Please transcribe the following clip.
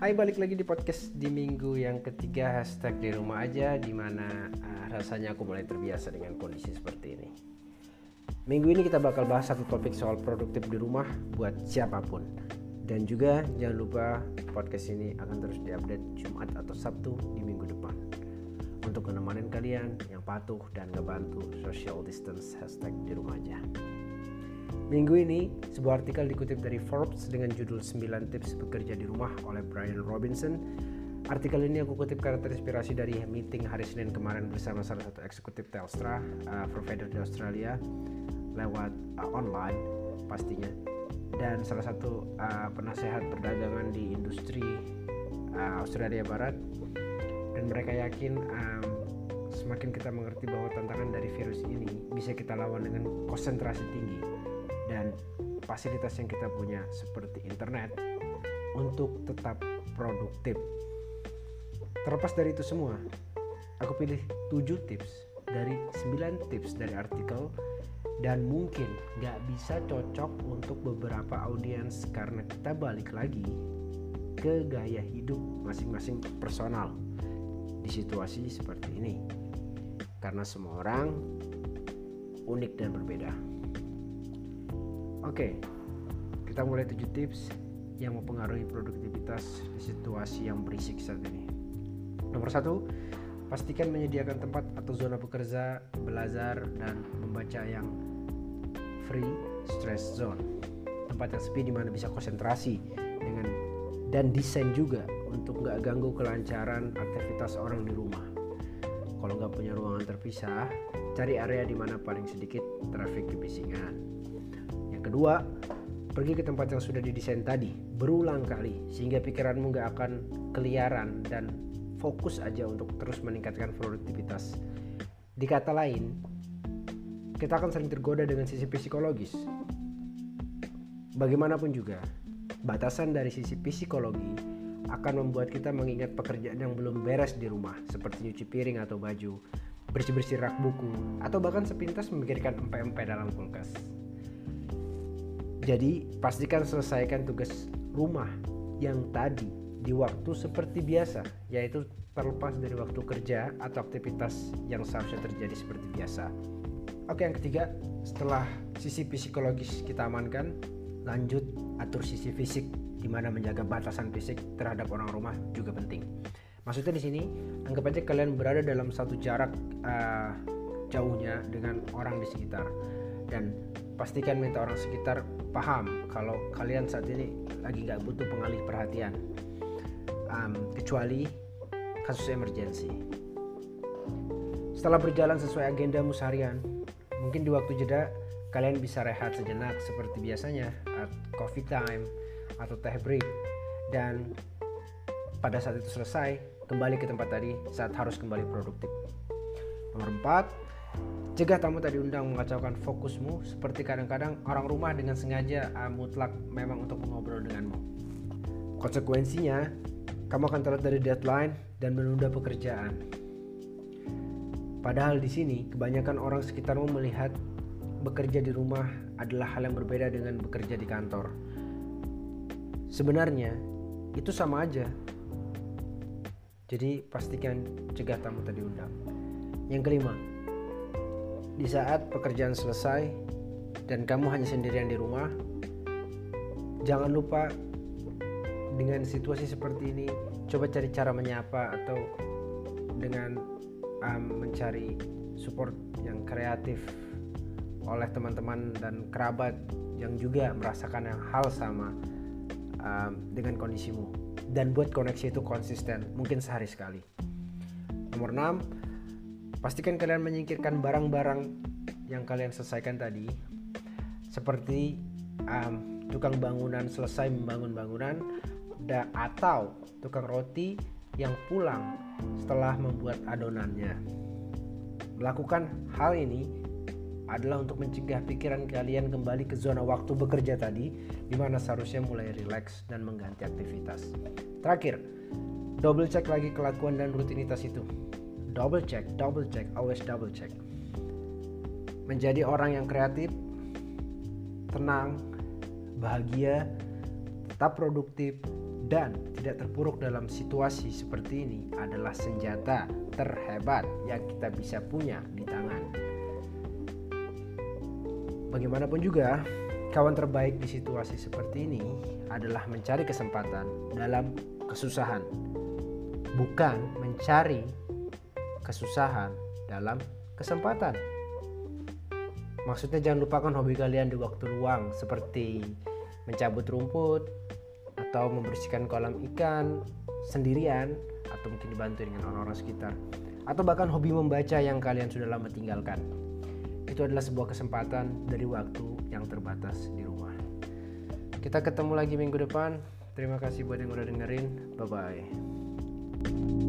Hai balik lagi di podcast di minggu yang ketiga hashtag di rumah aja Di mana uh, rasanya aku mulai terbiasa dengan kondisi seperti ini. Minggu ini kita bakal bahas satu topik soal produktif di rumah buat siapa pun. Dan juga jangan lupa podcast ini akan terus diupdate Jumat atau Sabtu di minggu depan. Untuk menemani kalian yang patuh dan ngebantu social distance hashtag di rumah aja Minggu ini, sebuah artikel dikutip dari Forbes dengan judul 9 tips bekerja di rumah oleh Brian Robinson. Artikel ini aku kutip karena terinspirasi dari meeting hari Senin kemarin bersama salah satu eksekutif Telstra, uh, provider di Australia, lewat uh, online pastinya. Dan salah satu uh, penasehat perdagangan di industri uh, Australia Barat. Dan mereka yakin um, semakin kita mengerti bahwa tantangan dari virus ini bisa kita lawan dengan konsentrasi tinggi dan fasilitas yang kita punya seperti internet untuk tetap produktif. Terlepas dari itu semua, aku pilih 7 tips dari 9 tips dari artikel dan mungkin gak bisa cocok untuk beberapa audiens karena kita balik lagi ke gaya hidup masing-masing personal di situasi seperti ini. Karena semua orang unik dan berbeda. Oke, kita mulai 7 tips yang mempengaruhi produktivitas di situasi yang berisik saat ini. Nomor satu, pastikan menyediakan tempat atau zona bekerja, belajar, dan membaca yang free stress zone. Tempat yang sepi di mana bisa konsentrasi dengan dan desain juga untuk nggak ganggu kelancaran aktivitas orang di rumah. Kalau nggak punya ruangan terpisah, cari area di mana paling sedikit traffic kebisingan kedua, pergi ke tempat yang sudah didesain tadi berulang kali sehingga pikiranmu gak akan keliaran dan fokus aja untuk terus meningkatkan produktivitas. Di kata lain, kita akan sering tergoda dengan sisi psikologis. Bagaimanapun juga, batasan dari sisi psikologi akan membuat kita mengingat pekerjaan yang belum beres di rumah seperti nyuci piring atau baju, bersih-bersih rak buku, atau bahkan sepintas memikirkan empe-empe dalam kulkas. Jadi pastikan selesaikan tugas rumah yang tadi di waktu seperti biasa, yaitu terlepas dari waktu kerja atau aktivitas yang seharusnya terjadi seperti biasa. Oke, yang ketiga, setelah sisi psikologis kita amankan, lanjut atur sisi fisik di mana menjaga batasan fisik terhadap orang rumah juga penting. Maksudnya di sini, anggap aja kalian berada dalam satu jarak uh, jauhnya dengan orang di sekitar dan pastikan minta orang sekitar paham kalau kalian saat ini lagi nggak butuh pengalih perhatian. Um, kecuali kasus emergensi. Setelah berjalan sesuai agenda seharian mungkin di waktu jeda kalian bisa rehat sejenak seperti biasanya at coffee time atau teh break. Dan pada saat itu selesai kembali ke tempat tadi saat harus kembali produktif. Nomor 4 Cegah tamu tadi undang mengacaukan fokusmu seperti kadang-kadang orang rumah dengan sengaja uh, mutlak memang untuk mengobrol denganmu. Konsekuensinya, kamu akan telat dari deadline dan menunda pekerjaan. Padahal di sini kebanyakan orang sekitarmu melihat bekerja di rumah adalah hal yang berbeda dengan bekerja di kantor. Sebenarnya itu sama aja. Jadi pastikan cegah tamu tadi undang. Yang kelima, di saat pekerjaan selesai dan kamu hanya sendirian di rumah, jangan lupa dengan situasi seperti ini coba cari cara menyapa atau dengan um, mencari support yang kreatif oleh teman-teman dan kerabat yang juga merasakan yang hal sama um, dengan kondisimu. Dan buat koneksi itu konsisten mungkin sehari sekali. Nomor 6 Pastikan kalian menyingkirkan barang-barang yang kalian selesaikan tadi, seperti um, tukang bangunan selesai membangun bangunan, da, atau tukang roti yang pulang setelah membuat adonannya. Melakukan hal ini adalah untuk mencegah pikiran kalian kembali ke zona waktu bekerja tadi, di mana seharusnya mulai rileks dan mengganti aktivitas. Terakhir, double check lagi kelakuan dan rutinitas itu double check, double check, always double check. Menjadi orang yang kreatif, tenang, bahagia, tetap produktif, dan tidak terpuruk dalam situasi seperti ini adalah senjata terhebat yang kita bisa punya di tangan. Bagaimanapun juga, kawan terbaik di situasi seperti ini adalah mencari kesempatan dalam kesusahan, bukan mencari kesusahan dalam kesempatan. Maksudnya jangan lupakan hobi kalian di waktu luang seperti mencabut rumput, atau membersihkan kolam ikan sendirian atau mungkin dibantu dengan orang-orang sekitar. Atau bahkan hobi membaca yang kalian sudah lama tinggalkan. Itu adalah sebuah kesempatan dari waktu yang terbatas di rumah. Kita ketemu lagi minggu depan. Terima kasih buat yang udah dengerin. Bye bye